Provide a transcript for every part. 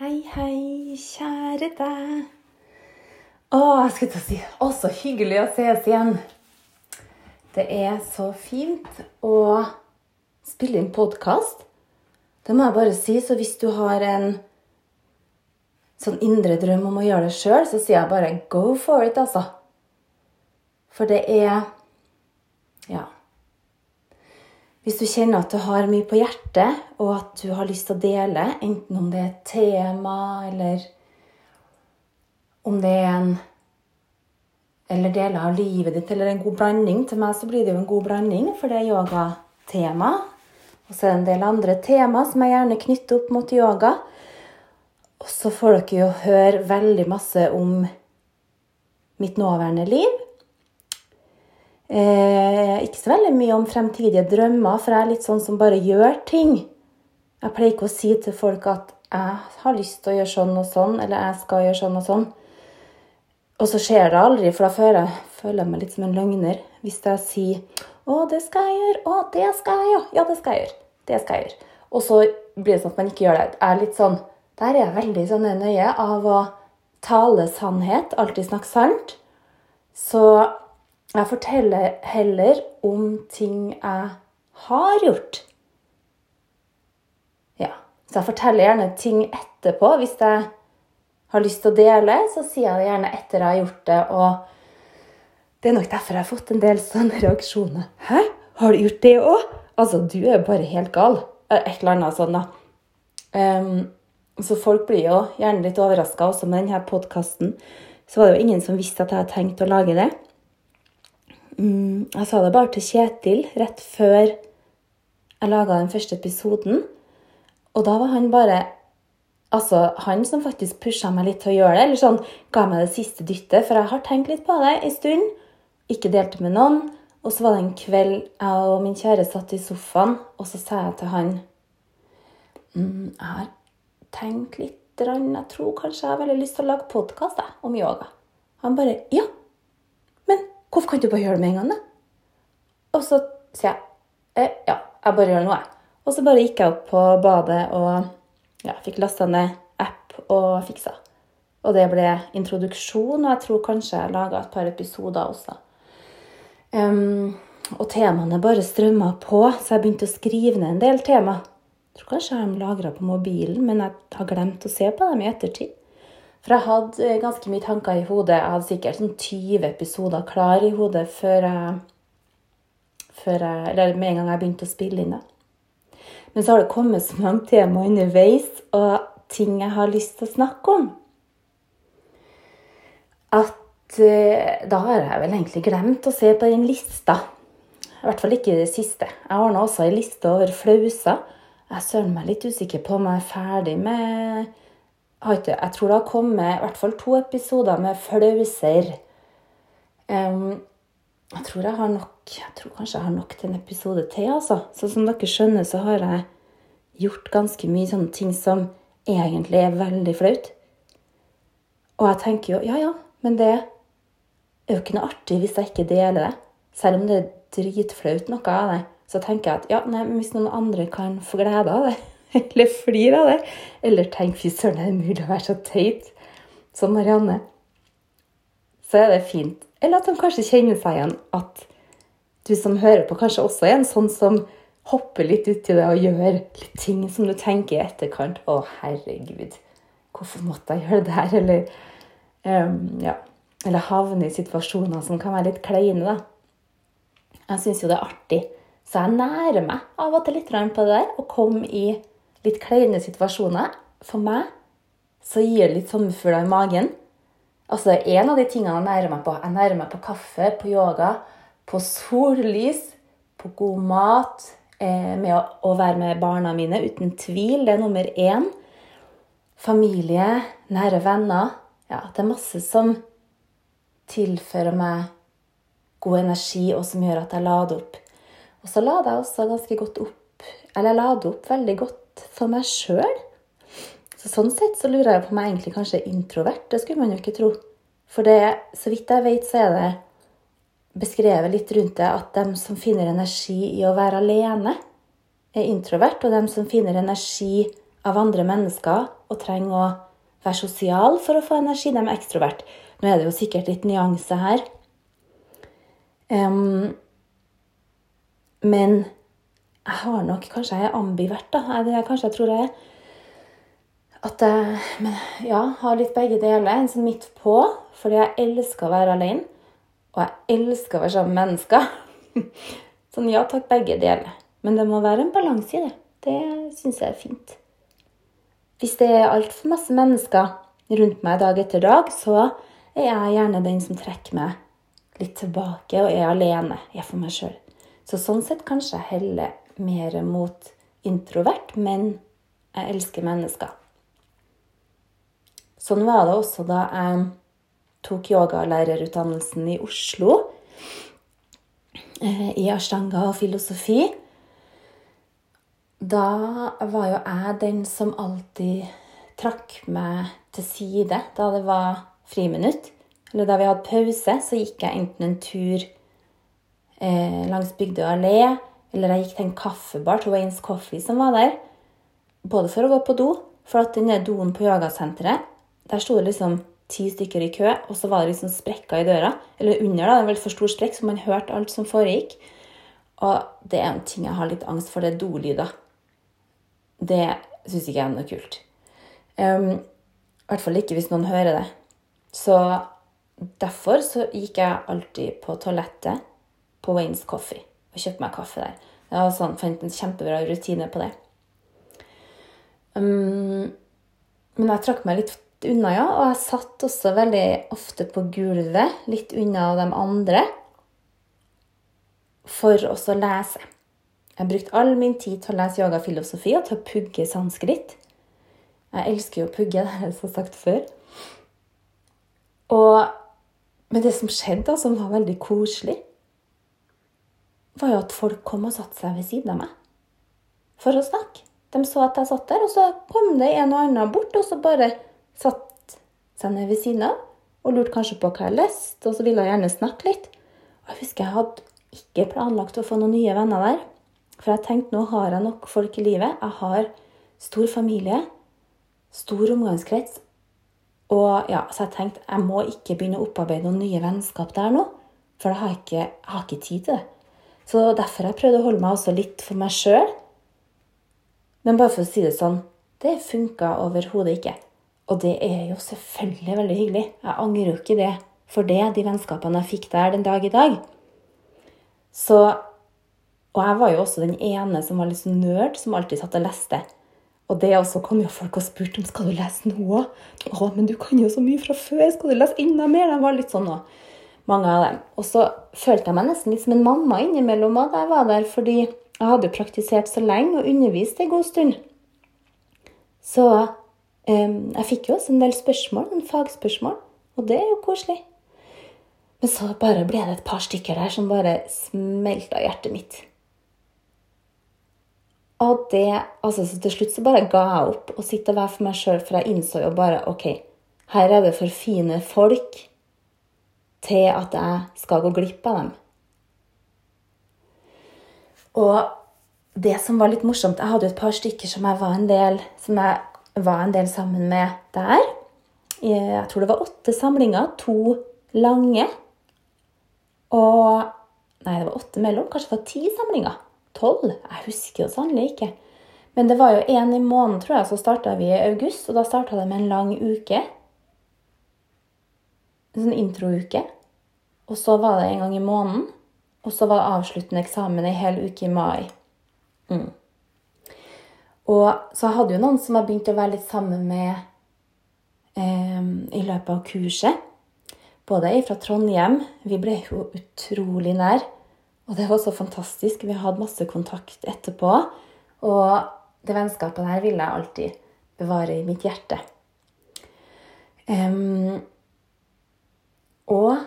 Hei, hei, kjære deg. Å, jeg skulle til å si Å, så hyggelig å ses igjen. Det er så fint å spille inn podkast. Det må jeg bare si. Så hvis du har en sånn indre drøm om å gjøre det sjøl, så sier jeg bare go for it, altså. For det er Ja. Hvis du kjenner at du har mye på hjertet, og at du har lyst til å dele, enten om det er et tema, eller om det er en eller deler av livet ditt, eller en god blanding Til meg så blir det jo en god blanding, for det er yogatema. Og så er det en del andre tema som jeg gjerne knytter opp mot yoga. Og så får dere jo høre veldig masse om mitt nåværende liv. Eh, ikke så veldig mye om fremtidige drømmer, for jeg er litt sånn som bare gjør ting. Jeg pleier ikke å si til folk at jeg har lyst til å gjøre sånn og sånn, eller jeg skal gjøre sånn og sånn. Og så skjer det aldri, for da føler jeg, føler jeg meg litt som en løgner hvis jeg sier 'Å, det skal jeg gjøre. Å, det skal jeg gjøre. Ja, det skal jeg gjøre. Det skal jeg gjøre.' Og så blir det sånn at man ikke gjør det. Jeg er litt sånn, Der er jeg veldig sånn nøye av å tale sannhet, alltid snakke sant. Så jeg forteller heller om ting jeg har gjort. Ja. Så jeg forteller gjerne ting etterpå. Hvis jeg har lyst til å dele, så sier jeg det gjerne etter jeg har gjort det. Og det er nok derfor jeg har fått en del sånne reaksjoner. 'Hæ, har du gjort det òg?' Altså, du er bare helt gal. Et eller annet sånn, da. Um, så folk blir jo gjerne litt overraska også med denne podkasten. Så var det jo ingen som visste at jeg hadde tenkt å lage det. Mm, jeg sa det bare til Kjetil rett før jeg laga den første episoden. Og da var han bare Altså, han som faktisk pusha meg litt til å gjøre det, eller sånn ga meg det siste dyttet, for jeg har tenkt litt på det en stund. Ikke delte med noen. Og så var det en kveld jeg og min kjære satt i sofaen, og så sa jeg til han mm, Jeg har tenkt litt Jeg tror kanskje jeg har veldig lyst til å lage podkast om yoga. Han bare Ja, hvorfor kan du bare gjøre det med en gang, da? Og så sier jeg eh, ja, jeg bare gjør noe, jeg. Og så bare gikk jeg opp på badet og ja, fikk lasta ned app og fiksa. Og det ble introduksjon, og jeg tror kanskje jeg laga et par episoder også. Um, og temaene bare strømma på, så jeg begynte å skrive ned en del tema. Jeg tror kanskje jeg har dem lagra på mobilen, men jeg har glemt å se på dem i ettertid. For jeg hadde ganske mye tanker i hodet. Jeg hadde sikkert sånn 20 episoder klar i hodet før jeg, før jeg Eller med en gang jeg begynte å spille inn det. Men så har det kommet så mange tema underveis og ting jeg har lyst til å snakke om, at eh, da har jeg vel egentlig glemt å se på den lista. I hvert fall ikke det siste. Jeg ordna også ei liste over flauser. Jeg søren meg litt usikker på om jeg er ferdig med Jeg tror det har kommet i hvert fall to episoder med flauser. jeg tror jeg har nok Jeg tror kanskje jeg har nok til en episode til, altså. Så som dere skjønner, så har jeg gjort ganske mye sånne ting som egentlig er veldig flaut. Og jeg tenker jo ja, ja, men det er jo ikke noe artig hvis jeg ikke deler det. Selv om det er dritflaut noe av det, så tenker jeg at ja, nei, hvis noen andre kan få glede av det, eller flir av det, eller tenk fy søren, er det mulig å være så teit som Marianne, så er det fint. Eller at de kanskje kjenner seg igjen at du som hører på, kanskje også er en sånn som hopper litt uti det og gjør litt ting som du tenker i etterkant Å, herregud, hvorfor måtte jeg gjøre det her? Eller, um, ja, eller havne i situasjoner som kan være litt kleine, da. Jeg syns jo det er artig. Så jeg nærer meg av og til litt på det der. Å komme i litt kleine situasjoner. For meg så gir det litt sommerfugler i magen. Altså, En av de tingene jeg nærer meg på. Jeg nærer meg på kaffe, på yoga, på sollys, på god mat, eh, med å, å, være med barna mine. Uten tvil. Det er nummer én. Familie, nære venner. Ja, det er masse som tilfører meg god energi, og som gjør at jeg lader opp. Og så lader jeg også ganske godt opp Eller jeg lader opp veldig godt for meg sjøl. Så sånn sett så lurer jeg på om jeg egentlig kanskje er introvert. Det skulle man jo ikke tro. For det, så vidt jeg vet, så er det beskrevet litt rundt det at dem som finner energi i å være alene, er introvert, og dem som finner energi av andre mennesker, og trenger å være sosial for å få energi. De er ekstrovert. Nå er det jo sikkert litt nyanse her. Um, men jeg har nok Kanskje jeg er ambivert, da. Jeg, kanskje jeg tror jeg at jeg men, ja, har litt begge deler. En sånn midt på, fordi jeg elsker å være alene. Og jeg elsker å være sammen med mennesker. sånn ja takk, begge deler. Men det må være en balanse i det. Det syns jeg er fint. Hvis det er altfor masse mennesker rundt meg dag etter dag, så er jeg gjerne den som trekker meg litt tilbake og er alene. Jeg Er for meg sjøl. Så sånn sett kanskje jeg heller mer mot introvert, men jeg elsker mennesker. Sånn var det også da jeg tok yogalærerutdannelsen i Oslo. Eh, I ashtanga og filosofi. Da var jo jeg den som alltid trakk meg til side da det var friminutt. Eller da vi hadde pause, så gikk jeg enten en tur eh, langs Bygdøy allé, eller jeg gikk til en kaffebar til Waynes Coffee som var der. Både for å gå på do, for at denne doen på yogasenteret der sto det liksom ti stykker i kø, og så var det liksom sprekker i døra. Eller under, da. En veldig for stor sprekk, så man hørte alt som foregikk. Og det er en ting jeg har litt angst for, det er dolyder. Det syns ikke jeg er noe kult. Um, I hvert fall ikke hvis noen hører det. Så derfor så gikk jeg alltid på toalettet på Waynes Coffee og kjøpte meg kaffe der. Jeg var sånn, fant en kjempebra rutine på det. Um, men jeg trakk meg litt unna, ja. Og jeg satt også veldig ofte på gulvet, litt unna de andre, for også å lese. Jeg brukte all min tid til å lese yogafilosofi og til å pugge sanskrit. Jeg elsker jo å pugge, det har jeg sagt før. Og, men det som skjedde, som var veldig koselig, var jo at folk kom og satte seg ved siden av meg for å snakke. De så at jeg satt der, og så kom det en og annen bort, og så bare satt seg ned ved siden av og lurte kanskje på hva jeg leste, og så ville jeg gjerne snakke litt. Og jeg husker jeg hadde ikke planlagt å få noen nye venner der. For jeg tenkte nå har jeg nok folk i livet. Jeg har stor familie, stor omgangskrets. Og ja, Så jeg tenkte jeg må ikke begynne å opparbeide noen nye vennskap der nå. For jeg har ikke, jeg har ikke tid til det. Så derfor har jeg prøvd å holde meg også litt for meg sjøl. Men bare for å si det sånn, det funka overhodet ikke. Og det er jo selvfølgelig veldig hyggelig. Jeg angrer jo ikke det for det, de vennskapene jeg fikk der den dag i dag. Så Og jeg var jo også den ene som var litt sånn nerd, som alltid satt og leste. Og det også kom jo folk og spurte om skal du lese noe. Å, men du kan jo så mye fra før, skal du lese enda mer? De var litt sånn òg, mange av dem. Og så følte jeg meg nesten litt som en mamma innimellom da jeg var der, fordi jeg hadde praktisert så lenge og undervist en god stund. Så jeg fikk jo også en del spørsmål, en fagspørsmål, og det er jo koselig. Men så bare ble det et par stykker der som bare smelta hjertet mitt. Og det, altså Til slutt så bare ga jeg opp å sitte og være for meg sjøl, for jeg innså jo bare OK, her er det for fine folk til at jeg skal gå glipp av dem. Og det som var litt morsomt Jeg hadde jo et par stykker som jeg var en del var en del sammen med der. Jeg tror det var åtte samlinger. To lange. Og Nei, det var åtte mellom. Kanskje det var ti samlinger. Tolv. Jeg husker jo sannelig ikke. Men det var jo én i måneden, tror jeg, så starta vi i august. Og da starta det med en lang uke. En sånn introuke. Og så var det en gang i måneden. Og så var det avsluttende eksamen ei hel uke i mai. Mm. Og så jeg hadde jo noen som jeg begynte å være litt sammen med eh, i løpet av kurset. Både fra Trondheim. Vi ble jo utrolig nær. Og det var så fantastisk. Vi hadde masse kontakt etterpå. Og det vennskapet der vil jeg alltid bevare i mitt hjerte. Um, og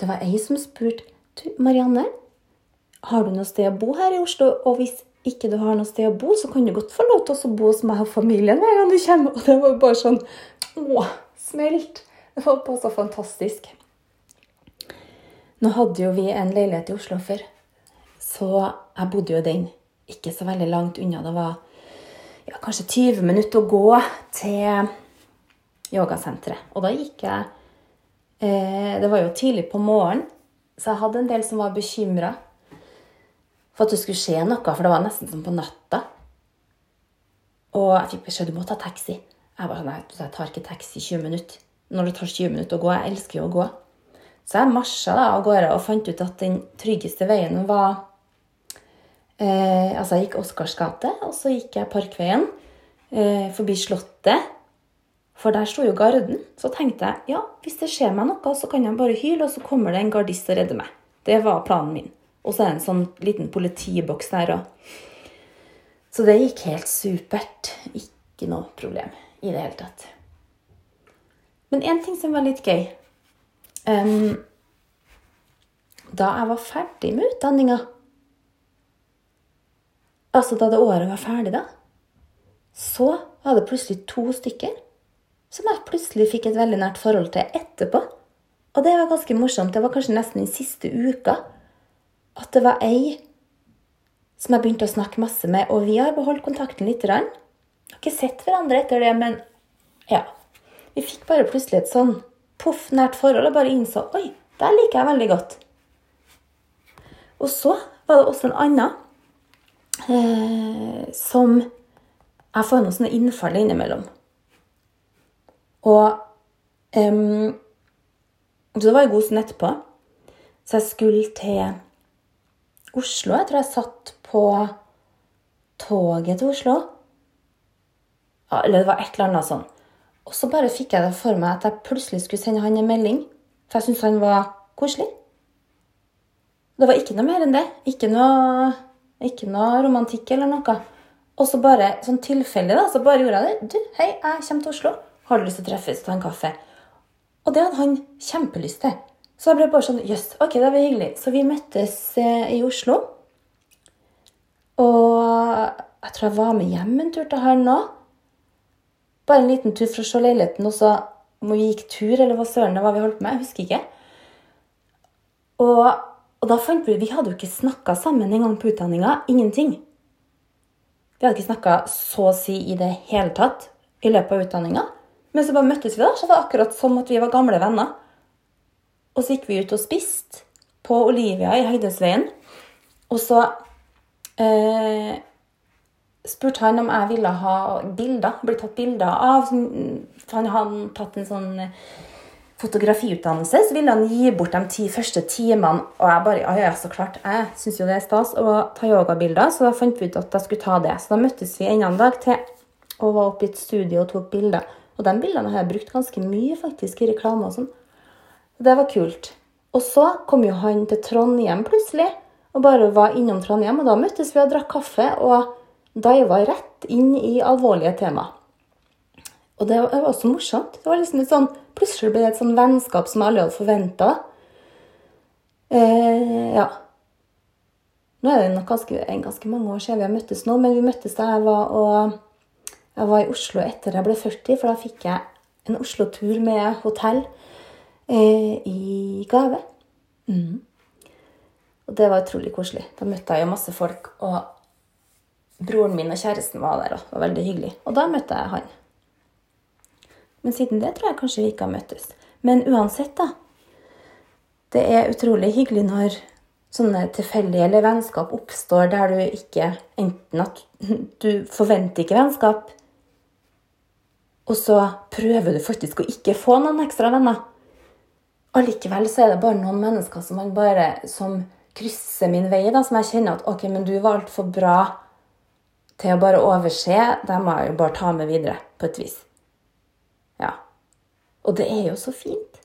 det var ei som spurte du, Marianne, har du noe sted å bo her i Oslo. Og hvis ikke du har noe sted å bo, så kan du godt få lov til å bo hos meg og familien hver gang du kommer. Og det var bare sånn Å, smelt. Det var bare så fantastisk. Nå hadde jo vi en leilighet i Oslo før, så jeg bodde jo i den ikke så veldig langt unna. Det var ja, kanskje 20 minutter å gå til yogasenteret. Og da gikk jeg Det var jo tidlig på morgenen, så jeg hadde en del som var bekymra for at det skulle skje noe, for det var nesten som på natta. Og jeg fikk beskjed om å ta taxi. Jeg bare nei, jeg tar ikke taxi 20 minutter. Når det tar 20 minutter å gå. Jeg elsker jo å gå. Så jeg marsja av gårde og fant ut at den tryggeste veien var eh, Altså, jeg gikk Oscars gate, og så gikk jeg Parkveien eh, forbi Slottet. For der sto jo garden. Så tenkte jeg ja, hvis det skjer meg noe, så kan jeg bare hyle, og så kommer det en gardist og redder meg. Det var planen min. Og så er det en sånn liten politiboks der òg. Så det gikk helt supert. Ikke noe problem i det hele tatt. Men én ting som var litt gøy um, Da jeg var ferdig med utdanninga Altså da det året var ferdig, da, så var det plutselig to stykker som jeg plutselig fikk et veldig nært forhold til etterpå. Og det var ganske morsomt. Det var kanskje nesten den siste uka at det var ei som jeg begynte å snakke masse med, og vi har beholdt kontakten litt. grann. har ikke sett hverandre etter det, men ja. Vi fikk bare plutselig et sånn poff nært forhold og bare innså oi, det liker jeg veldig godt. Og så var det også en annen eh, som Jeg får noen sånne innfall innimellom. Og um, Så var god stund etterpå. Så jeg skulle til Oslo. Jeg tror jeg satt på toget til Oslo. Ja, eller det var et eller annet sånn. Og så bare fikk jeg det for meg at jeg plutselig skulle sende han en melding. For jeg syntes han var koselig. Det var ikke noe mer enn det. Ikke noe, ikke noe romantikk eller noe. Og så bare sånn tilfeldig, da, så bare gjorde jeg det. Du, hei, jeg kommer til Oslo. Har du lyst til å treffes ta en kaffe? Og det hadde han kjempelyst til. Så jeg ble bare sånn Jøss, yes, ok, det var hyggelig. Så vi møttes eh, i Oslo. Og jeg tror jeg var med hjem en tur til han òg. Bare en liten tur for å se leiligheten, og så om vi gikk tur, eller hva søren det var vi holdt med. Jeg husker ikke. Og, og da fant vi Vi hadde jo ikke snakka sammen en gang på utdanninga. Ingenting. Vi hadde ikke snakka så å si i det hele tatt i løpet av utdanninga. Men så bare møttes vi, da, så det var akkurat som at vi var gamle venner. Og så gikk vi ut og spiste på Olivia i Høydesveien. Og så eh, spurte han om jeg ville ha bilder, bli tatt bilder av. For han hadde tatt en sånn fotografiutdannelse, så ville han gi bort de ti første timene. Og jeg bare ja, ja, så klart, jeg syns jo det er stas å ta yogabilder, så da fant vi ut at jeg skulle ta det. Så da møttes vi en annen dag til og var oppe i et studio og tok bilder. Og de bildene har jeg brukt ganske mye faktisk i reklame og sånn. Det var kult. Og så kom jo han til Trondheim plutselig, og bare var innom Trondheim. Og da møttes vi og drakk kaffe og diva rett inn i alvorlige tema. Og det var også morsomt. Det var liksom et sånn, Plutselig ble det et sånn vennskap som aldri hadde forventa. Eh, ja. Nå er det nok ganske, ganske, mange år siden vi har møttes nå, men vi møttes da jeg var, og, jeg var i Oslo etter jeg ble 40, for da fikk jeg en Oslo-tur med hotell eh, i gave. Mm. Og det var utrolig koselig. Da møtte jeg jo masse folk, og broren min og kjæresten var der. Og det var veldig hyggelig. Og da møtte jeg han. Men siden det tror jeg kanskje vi ikke har møttes. Men uansett, da. Det er utrolig hyggelig når sånne tilfeldige eller vennskap oppstår der du ikke Enten at du forventer ikke vennskap, og så prøver du faktisk å ikke få noen ekstra venner. Allikevel så er det bare noen mennesker som, bare, som krysser min vei, da, som jeg kjenner at ok, men du var altfor bra til å bare overse. Det må jeg jo bare ta med videre, på et vis. Ja. Og det er jo så fint.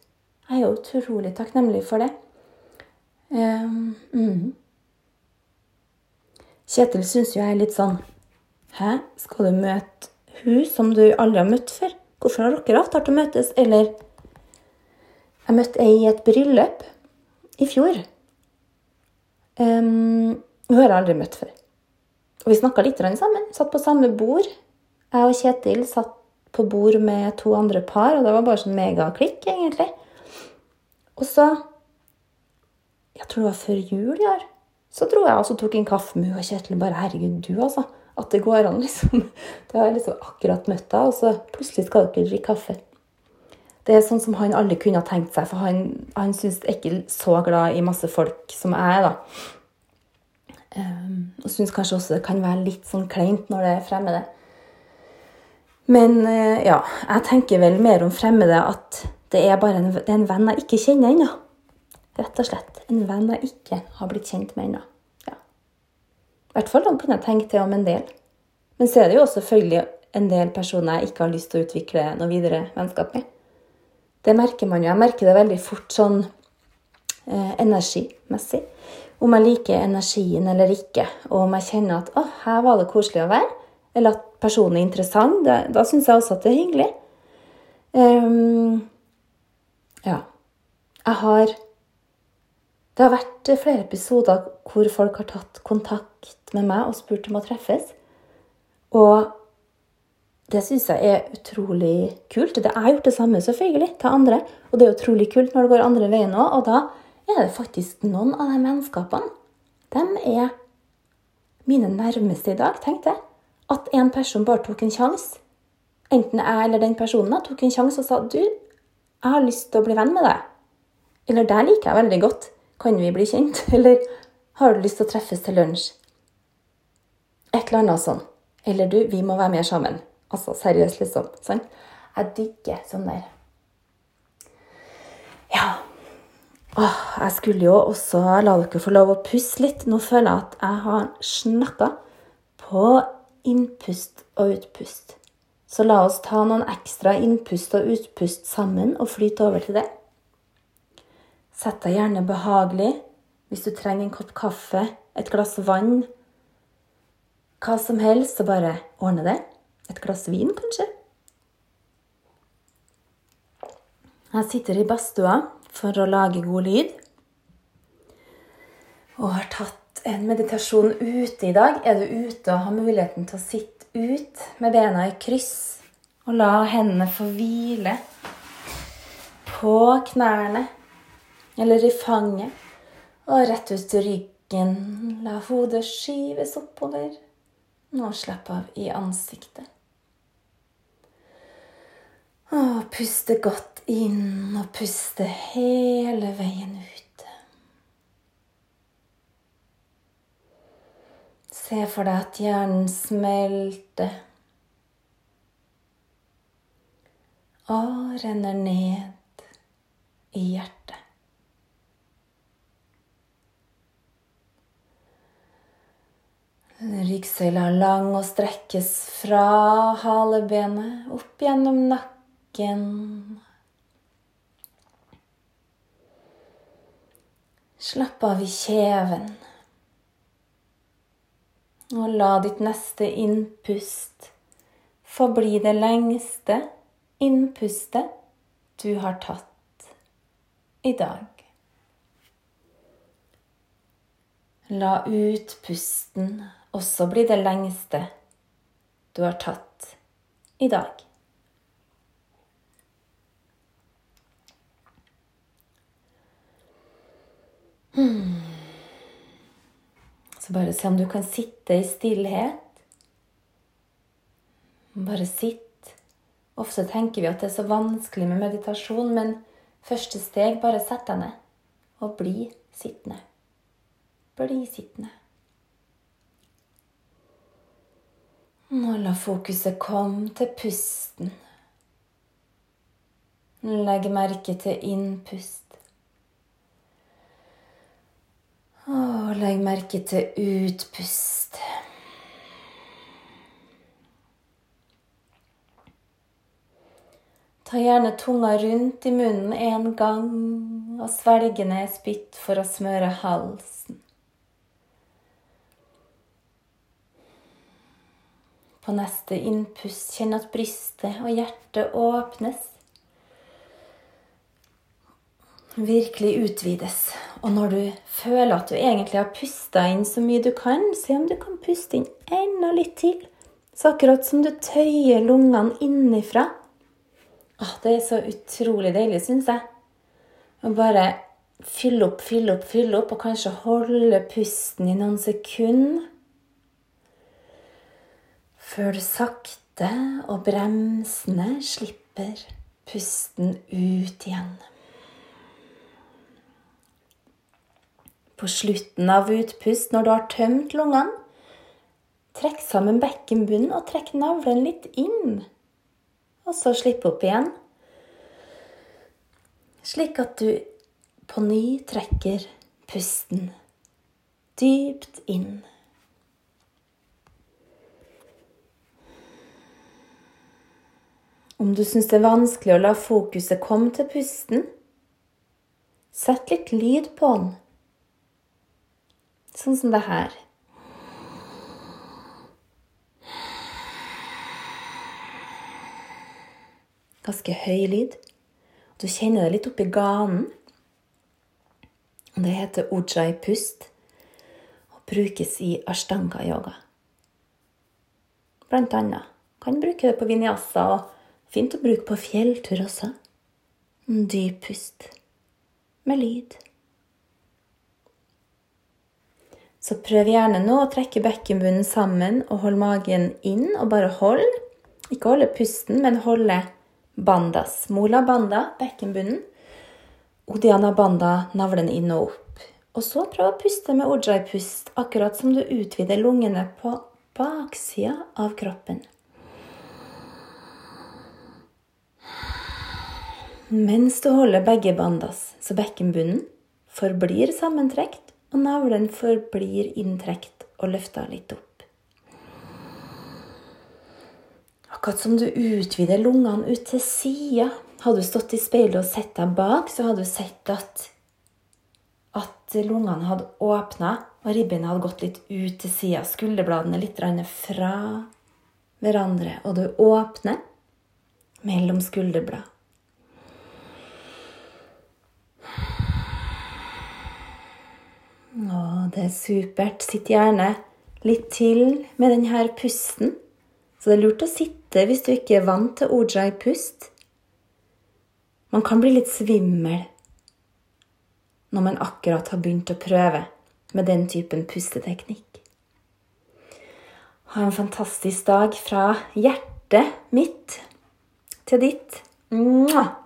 Jeg er jo utrolig takknemlig for det. Um, mm. Kjetil syns jo jeg er litt sånn Hæ, skal du møte hun som du aldri har møtt før? Hvorfor har dere avtalt å møtes? Eller jeg møtte ei i et bryllup i fjor. Um, hun har jeg aldri møtt før. Og vi snakka litt sammen. Satt på samme bord. Jeg og Kjetil satt på bord med to andre par, og det var bare sånn megaklikk, egentlig. Og så Jeg tror det var før jul i år. Så dro jeg og tok en kaffe med hun og Kjetil. bare, Herregud, du, altså. At det går an, liksom. Da har jeg liksom akkurat møtt henne, og så plutselig skal dere drikke kaffe. Det er sånn som han aldri kunne ha tenkt seg, for han, han syns ikke så glad i masse folk som jeg er, da. Um, og syns kanskje også det kan være litt sånn kleint når det er fremmede. Men uh, ja, jeg tenker vel mer om fremmede at det er bare en, det er en venn jeg ikke kjenner ennå. Rett og slett. En venn jeg ikke har blitt kjent med ennå. I hvert fall kan jeg tenke til om en del. Men så er det jo også selvfølgelig en del personer jeg ikke har lyst til å utvikle noe videre vennskap med. Det merker man jo. Jeg merker det veldig fort sånn eh, energimessig. Om jeg liker energien eller ikke, og om jeg kjenner at 'å, her var det koselig å være', eller at personen er interessant, det, da syns jeg også at det er hyggelig. Um, ja. Jeg har Det har vært flere episoder hvor folk har tatt kontakt med meg og spurt om å treffes. Og det syns jeg er utrolig kult. Det har gjort det samme selvfølgelig til andre. Og det er utrolig kult når det går andre veien òg. Og da er det faktisk noen av de vennskapene De er mine nærmeste i dag, tenkte jeg. At en person bare tok en sjanse. Enten jeg eller den personen tok en sjanse og sa du, jeg har lyst til å bli venn med deg. Eller det liker jeg veldig godt. Kan vi bli kjent? Eller har du lyst til å treffes til lunsj? Et eller annet sånn. Eller du, vi må være mer sammen. Altså seriøst, liksom. Sånn. Jeg digger sånn der. Ja. Åh, jeg skulle jo også la dere få lov å puste litt. Nå føler jeg at jeg har snakka på innpust og utpust. Så la oss ta noen ekstra innpust og utpust sammen og flyte over til det. Sett deg gjerne behagelig hvis du trenger en kopp kaffe, et glass vann. Hva som helst, så bare ordne det. Et glass vin, kanskje. Jeg sitter i badstua for å lage god lyd. Og har tatt en meditasjon ute i dag. Er du ute og har muligheten til å sitte ut med bena i kryss og la hendene få hvile på knærne eller i fanget. Og rett ut til ryggen. La hodet skyves oppover. Nå slapp av i ansiktet. Og puste godt inn og puste hele veien ut. Se for deg at hjernen smelter og renner ned i hjertet. Ryggsøyla er lang og strekkes fra halebenet opp gjennom nakken. Slapp av i kjeven. Og la ditt neste innpust forbli det lengste innpustet du har tatt i dag. La utpusten også bli det lengste du har tatt i dag. Hmm. Så bare se om du kan sitte i stillhet. Bare sitt. Ofte tenker vi at det er så vanskelig med meditasjon, men første steg bare sett deg ned og bli sittende. Bli sittende. Nå la fokuset komme til pusten. Legg merke til innpust. Og legg merke til utpust. Ta gjerne tunga rundt i munnen en gang, og svelge ned spytt for å smøre halsen. På neste innpust kjenn at brystet og hjertet åpnes. virkelig utvides. Og når du føler at du egentlig har pusta inn så mye du kan, se om du kan puste inn enda litt til. Så akkurat som du tøyer lungene innifra. Åh, det er så utrolig deilig, syns jeg. Å bare fylle opp, fylle opp, fylle opp, og kanskje holde pusten i noen sekunder. Før du sakte og bremsende slipper pusten ut igjen. På slutten av utpust, når du har tømt lungene, trekk sammen bekkenbunnen og trekk navlen litt inn. Og så slipp opp igjen. Slik at du på ny trekker pusten dypt inn. Om du syns det er vanskelig å la fokuset komme til pusten, sett litt lyd på den. Sånn som det her. Ganske høy lyd. Du kjenner det litt oppi ganen. Det heter ujjayi-pust og brukes i ashtanga-yoga. Blant annet. Kan bruke det på vinyasa, og fint å bruke på fjelltur også. En Dyp pust med lyd. Så prøv gjerne nå å trekke bekkenbunnen sammen og hold magen inn. Og bare hold. Ikke holde pusten, men holde bandas. Mola banda, bekkenbunnen. Odiana banda, navlen inn og opp. Og så prøv å puste med ujjayi-pust, akkurat som du utvider lungene på baksida av kroppen. Mens du holder begge bandas, så bekkenbunnen forblir sammentrekt og navlen forblir inntrekt og løfta litt opp. Akkurat som du utvider lungene ut til sida. Hadde du stått i speilet og sett deg bak, så hadde du sett at, at lungene hadde åpna, og ribbeina hadde gått litt ut til sida. Skulderbladene litt fra hverandre. Og du åpner mellom skulderblad. Å, det er supert. Sitt gjerne litt til med denne pusten. Så det er lurt å sitte hvis du ikke er vant til ojai-pust. Man kan bli litt svimmel når man akkurat har begynt å prøve med den typen pusteteknikk. Ha en fantastisk dag fra hjertet mitt til ditt. Mwah!